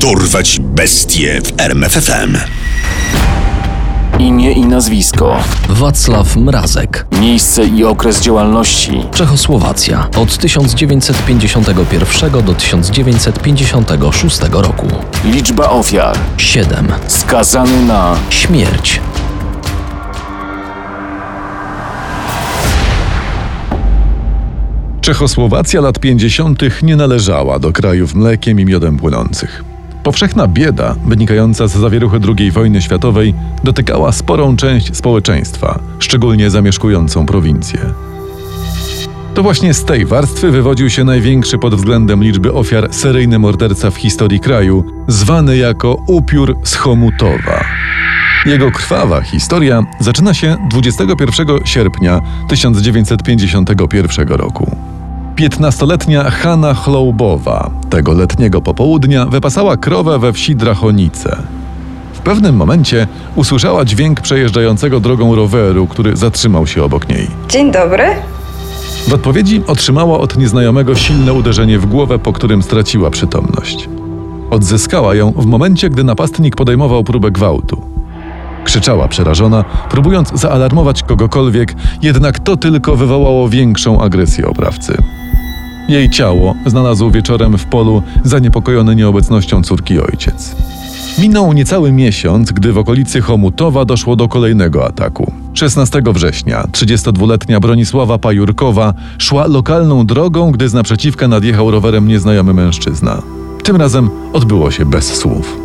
Dorwać bestie w RMFFM. Imię i nazwisko. Wacław Mrazek. Miejsce i okres działalności. Czechosłowacja od 1951 do 1956 roku. Liczba ofiar. 7. Skazany na Śmierć. Czechosłowacja lat 50. nie należała do krajów mlekiem i miodem płynących. Powszechna bieda, wynikająca z zawieruchy II wojny światowej, dotykała sporą część społeczeństwa, szczególnie zamieszkującą prowincję. To właśnie z tej warstwy wywodził się największy pod względem liczby ofiar seryjny morderca w historii kraju, zwany jako upiór z Chomutowa. Jego krwawa historia zaczyna się 21 sierpnia 1951 roku. 15-letnia Hanna Chloubowa tego letniego popołudnia wypasała krowę we wsi Drachonice. W pewnym momencie usłyszała dźwięk przejeżdżającego drogą roweru, który zatrzymał się obok niej. Dzień dobry. W odpowiedzi otrzymała od nieznajomego silne uderzenie w głowę, po którym straciła przytomność. Odzyskała ją w momencie, gdy napastnik podejmował próbę gwałtu. Krzyczała przerażona, próbując zaalarmować kogokolwiek, jednak to tylko wywołało większą agresję oprawcy. Jej ciało znalazł wieczorem w polu zaniepokojony nieobecnością córki ojciec. Minął niecały miesiąc, gdy w okolicy Chomutowa doszło do kolejnego ataku. 16 września 32-letnia Bronisława Pajurkowa szła lokalną drogą, gdy z naprzeciwka nadjechał rowerem nieznajomy mężczyzna. Tym razem odbyło się bez słów.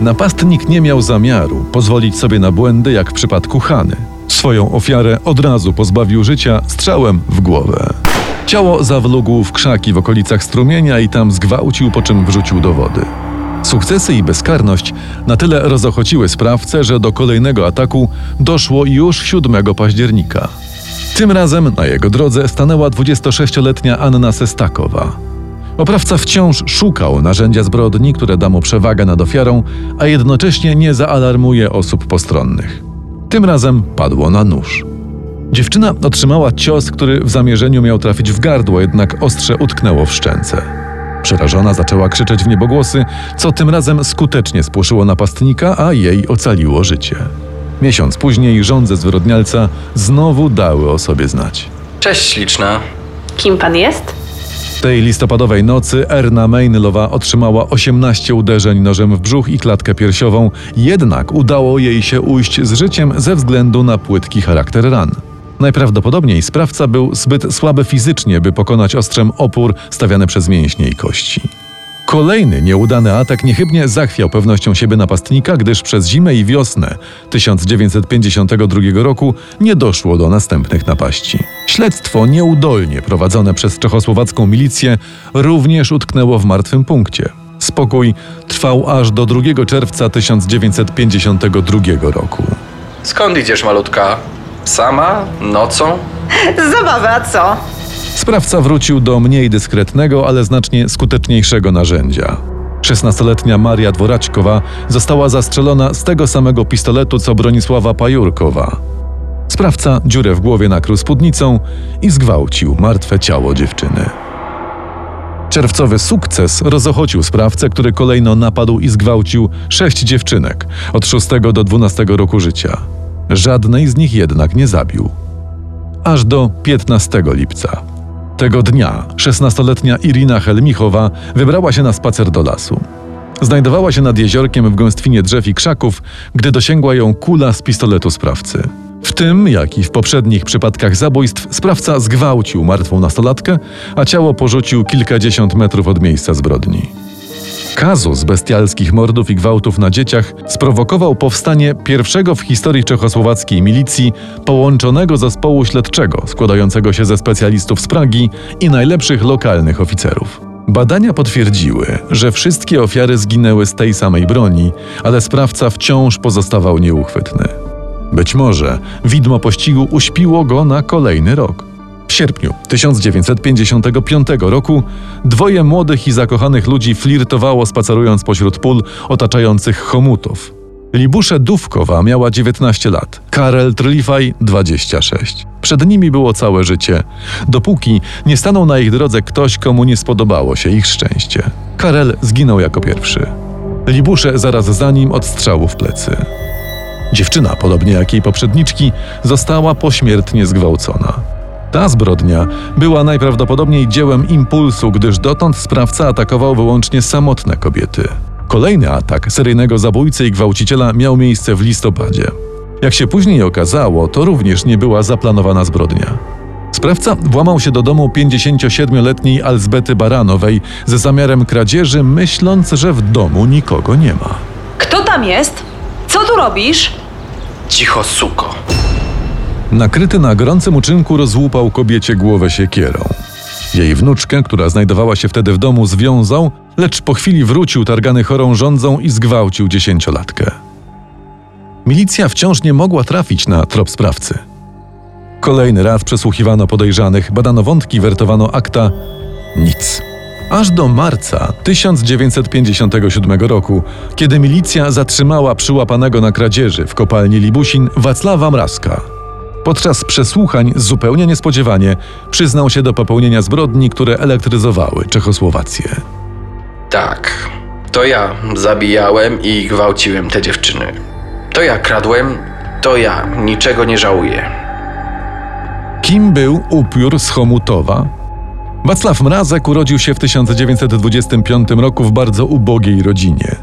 Napastnik nie miał zamiaru pozwolić sobie na błędy jak w przypadku Hany. Swoją ofiarę od razu pozbawił życia strzałem w głowę. Ciało zawlógł w krzaki w okolicach strumienia i tam zgwałcił, po czym wrzucił do wody. Sukcesy i bezkarność na tyle rozochociły sprawcę, że do kolejnego ataku doszło już 7 października. Tym razem na jego drodze stanęła 26-letnia Anna Sestakowa. Oprawca wciąż szukał narzędzia zbrodni, które da mu przewagę nad ofiarą, a jednocześnie nie zaalarmuje osób postronnych. Tym razem padło na nóż. Dziewczyna otrzymała cios, który w zamierzeniu miał trafić w gardło, jednak ostrze utknęło w szczęce. Przerażona zaczęła krzyczeć w niebogłosy, co tym razem skutecznie spłoszyło napastnika, a jej ocaliło życie. Miesiąc później żądze zwyrodnialca znowu dały o sobie znać. Cześć śliczna. Kim pan jest? Tej listopadowej nocy Erna Mainlowa otrzymała 18 uderzeń nożem w brzuch i klatkę piersiową, jednak udało jej się ujść z życiem ze względu na płytki charakter ran. Najprawdopodobniej sprawca był zbyt słaby fizycznie, by pokonać ostrzem opór stawiany przez mięśnie i kości. Kolejny nieudany atak niechybnie zachwiał pewnością siebie napastnika, gdyż przez zimę i wiosnę 1952 roku nie doszło do następnych napaści. Śledztwo nieudolnie prowadzone przez czechosłowacką milicję również utknęło w martwym punkcie. Spokój trwał aż do 2 czerwca 1952 roku. Skąd idziesz, malutka? Sama? Nocą? Zabawa, a co? Sprawca wrócił do mniej dyskretnego, ale znacznie skuteczniejszego narzędzia. 16-letnia Maria Dworaćkowa została zastrzelona z tego samego pistoletu co Bronisława Pajurkowa. Sprawca dziurę w głowie nakrył spódnicą i zgwałcił martwe ciało dziewczyny. Czerwcowy sukces rozochocił sprawcę, który kolejno napadł i zgwałcił sześć dziewczynek od 6 do 12 roku życia. Żadnej z nich jednak nie zabił. Aż do 15 lipca. Tego dnia 16-letnia Irina Helmichowa wybrała się na spacer do lasu. Znajdowała się nad jeziorkiem w gąstwinie drzew i krzaków, gdy dosięgła ją kula z pistoletu sprawcy. W tym, jak i w poprzednich przypadkach zabójstw, sprawca zgwałcił martwą nastolatkę, a ciało porzucił kilkadziesiąt metrów od miejsca zbrodni. Kazus bestialskich mordów i gwałtów na dzieciach sprowokował powstanie pierwszego w historii czechosłowackiej milicji połączonego zespołu śledczego składającego się ze specjalistów z Pragi i najlepszych lokalnych oficerów. Badania potwierdziły, że wszystkie ofiary zginęły z tej samej broni, ale sprawca wciąż pozostawał nieuchwytny. Być może widmo pościgu uśpiło go na kolejny rok. Sierpniu 1955 roku dwoje młodych i zakochanych ludzi flirtowało spacerując pośród pól otaczających chomutów. Libusze Dówkowa miała 19 lat, Karel Trlifaj 26. Przed nimi było całe życie, dopóki nie stanął na ich drodze ktoś, komu nie spodobało się ich szczęście. Karel zginął jako pierwszy. Libusze zaraz za nim od strzału w plecy. Dziewczyna, podobnie jak jej poprzedniczki, została pośmiertnie zgwałcona. Ta zbrodnia była najprawdopodobniej dziełem impulsu, gdyż dotąd sprawca atakował wyłącznie samotne kobiety. Kolejny atak seryjnego zabójcy i gwałciciela miał miejsce w listopadzie. Jak się później okazało, to również nie była zaplanowana zbrodnia. Sprawca włamał się do domu 57-letniej Alzbety Baranowej ze zamiarem kradzieży, myśląc, że w domu nikogo nie ma. Kto tam jest? Co tu robisz? Cicho, suko. Nakryty na gorącym uczynku rozłupał kobiecie głowę siekierą. Jej wnuczkę, która znajdowała się wtedy w domu, związał, lecz po chwili wrócił targany chorą rządzą i zgwałcił dziesięciolatkę. Milicja wciąż nie mogła trafić na trop sprawcy. Kolejny raz przesłuchiwano podejrzanych, badano wątki, wertowano akta. Nic. Aż do marca 1957 roku, kiedy milicja zatrzymała przyłapanego na kradzieży w kopalni Libusin Wacława Mrazka. Podczas przesłuchań zupełnie niespodziewanie przyznał się do popełnienia zbrodni, które elektryzowały Czechosłowację. Tak, to ja zabijałem i gwałciłem te dziewczyny. To ja kradłem, to ja niczego nie żałuję. Kim był upiór z Chomutowa? Wacław Mrazek urodził się w 1925 roku w bardzo ubogiej rodzinie.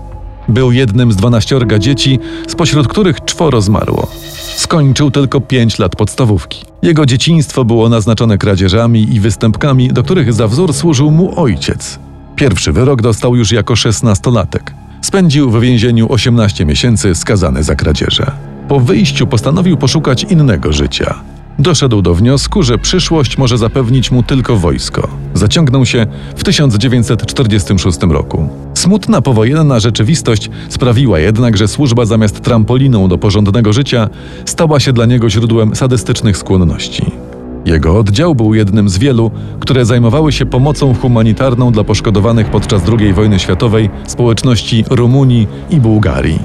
Był jednym z dwanaściorga dzieci, spośród których czworo zmarło. Skończył tylko pięć lat podstawówki. Jego dzieciństwo było naznaczone kradzieżami i występkami, do których za wzór służył mu ojciec. Pierwszy wyrok dostał już jako szesnastolatek. Spędził w więzieniu 18 miesięcy skazany za kradzieże. Po wyjściu postanowił poszukać innego życia. Doszedł do wniosku, że przyszłość może zapewnić mu tylko wojsko. Zaciągnął się w 1946 roku. Smutna powojenna rzeczywistość sprawiła jednak, że służba zamiast trampoliną do porządnego życia stała się dla niego źródłem sadystycznych skłonności. Jego oddział był jednym z wielu, które zajmowały się pomocą humanitarną dla poszkodowanych podczas II wojny światowej społeczności Rumunii i Bułgarii.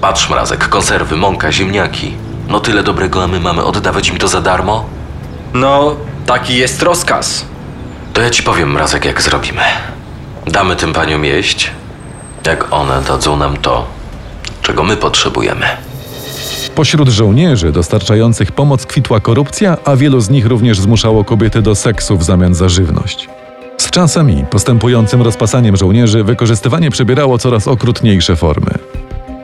Patrz, mrazek, konserwy, mąka, ziemniaki. No tyle dobrego, a my mamy oddawać im to za darmo? No, taki jest rozkaz. To ja ci powiem, mrazek, jak zrobimy. Damy tym paniom jeść, jak one dadzą nam to, czego my potrzebujemy. Pośród żołnierzy dostarczających pomoc kwitła korupcja, a wielu z nich również zmuszało kobiety do seksu w zamian za żywność. Z czasem i postępującym rozpasaniem żołnierzy wykorzystywanie przybierało coraz okrutniejsze formy.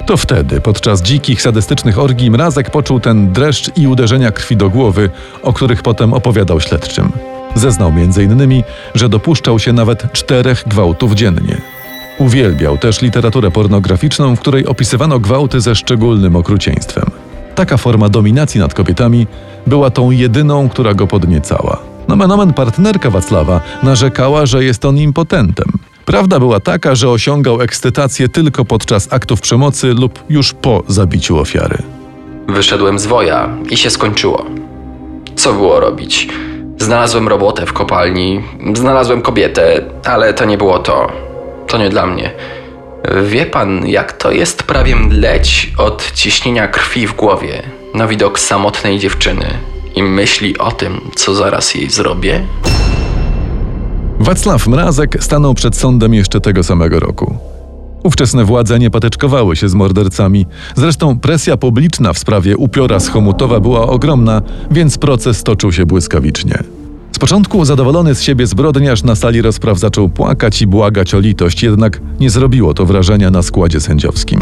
To wtedy, podczas dzikich, sadystycznych orgii, Mrazek poczuł ten dreszcz i uderzenia krwi do głowy, o których potem opowiadał śledczym. Zeznał m.in., że dopuszczał się nawet czterech gwałtów dziennie. Uwielbiał też literaturę pornograficzną, w której opisywano gwałty ze szczególnym okrucieństwem. Taka forma dominacji nad kobietami była tą jedyną, która go podniecała. Nomen omen partnerka Wacława narzekała, że jest on impotentem. Prawda była taka, że osiągał ekscytację tylko podczas aktów przemocy lub już po zabiciu ofiary. Wyszedłem z woja i się skończyło. Co było robić? Znalazłem robotę w kopalni, znalazłem kobietę, ale to nie było to. To nie dla mnie. Wie pan, jak to jest prawie mdleć od ciśnienia krwi w głowie na widok samotnej dziewczyny i myśli o tym, co zaraz jej zrobię? Wacław Mrazek stanął przed sądem jeszcze tego samego roku. Ówczesne władze nie patyczkowały się z mordercami. Zresztą presja publiczna w sprawie upiora z Chomutowa była ogromna, więc proces toczył się błyskawicznie. Z początku zadowolony z siebie zbrodniarz na sali rozpraw zaczął płakać i błagać o litość, jednak nie zrobiło to wrażenia na składzie sędziowskim.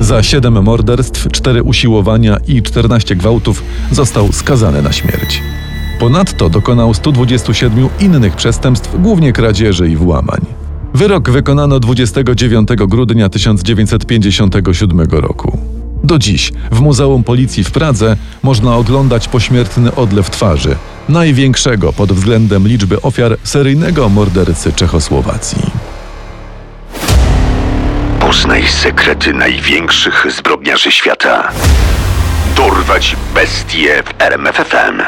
Za siedem morderstw, cztery usiłowania i 14 gwałtów został skazany na śmierć. Ponadto dokonał 127 innych przestępstw, głównie kradzieży i włamań. Wyrok wykonano 29 grudnia 1957 roku. Do dziś w Muzeum Policji w Pradze można oglądać pośmiertny odlew twarzy, największego pod względem liczby ofiar seryjnego mordercy Czechosłowacji. Poznaj sekrety największych zbrodniarzy świata. Dorwać bestie w RMFFM.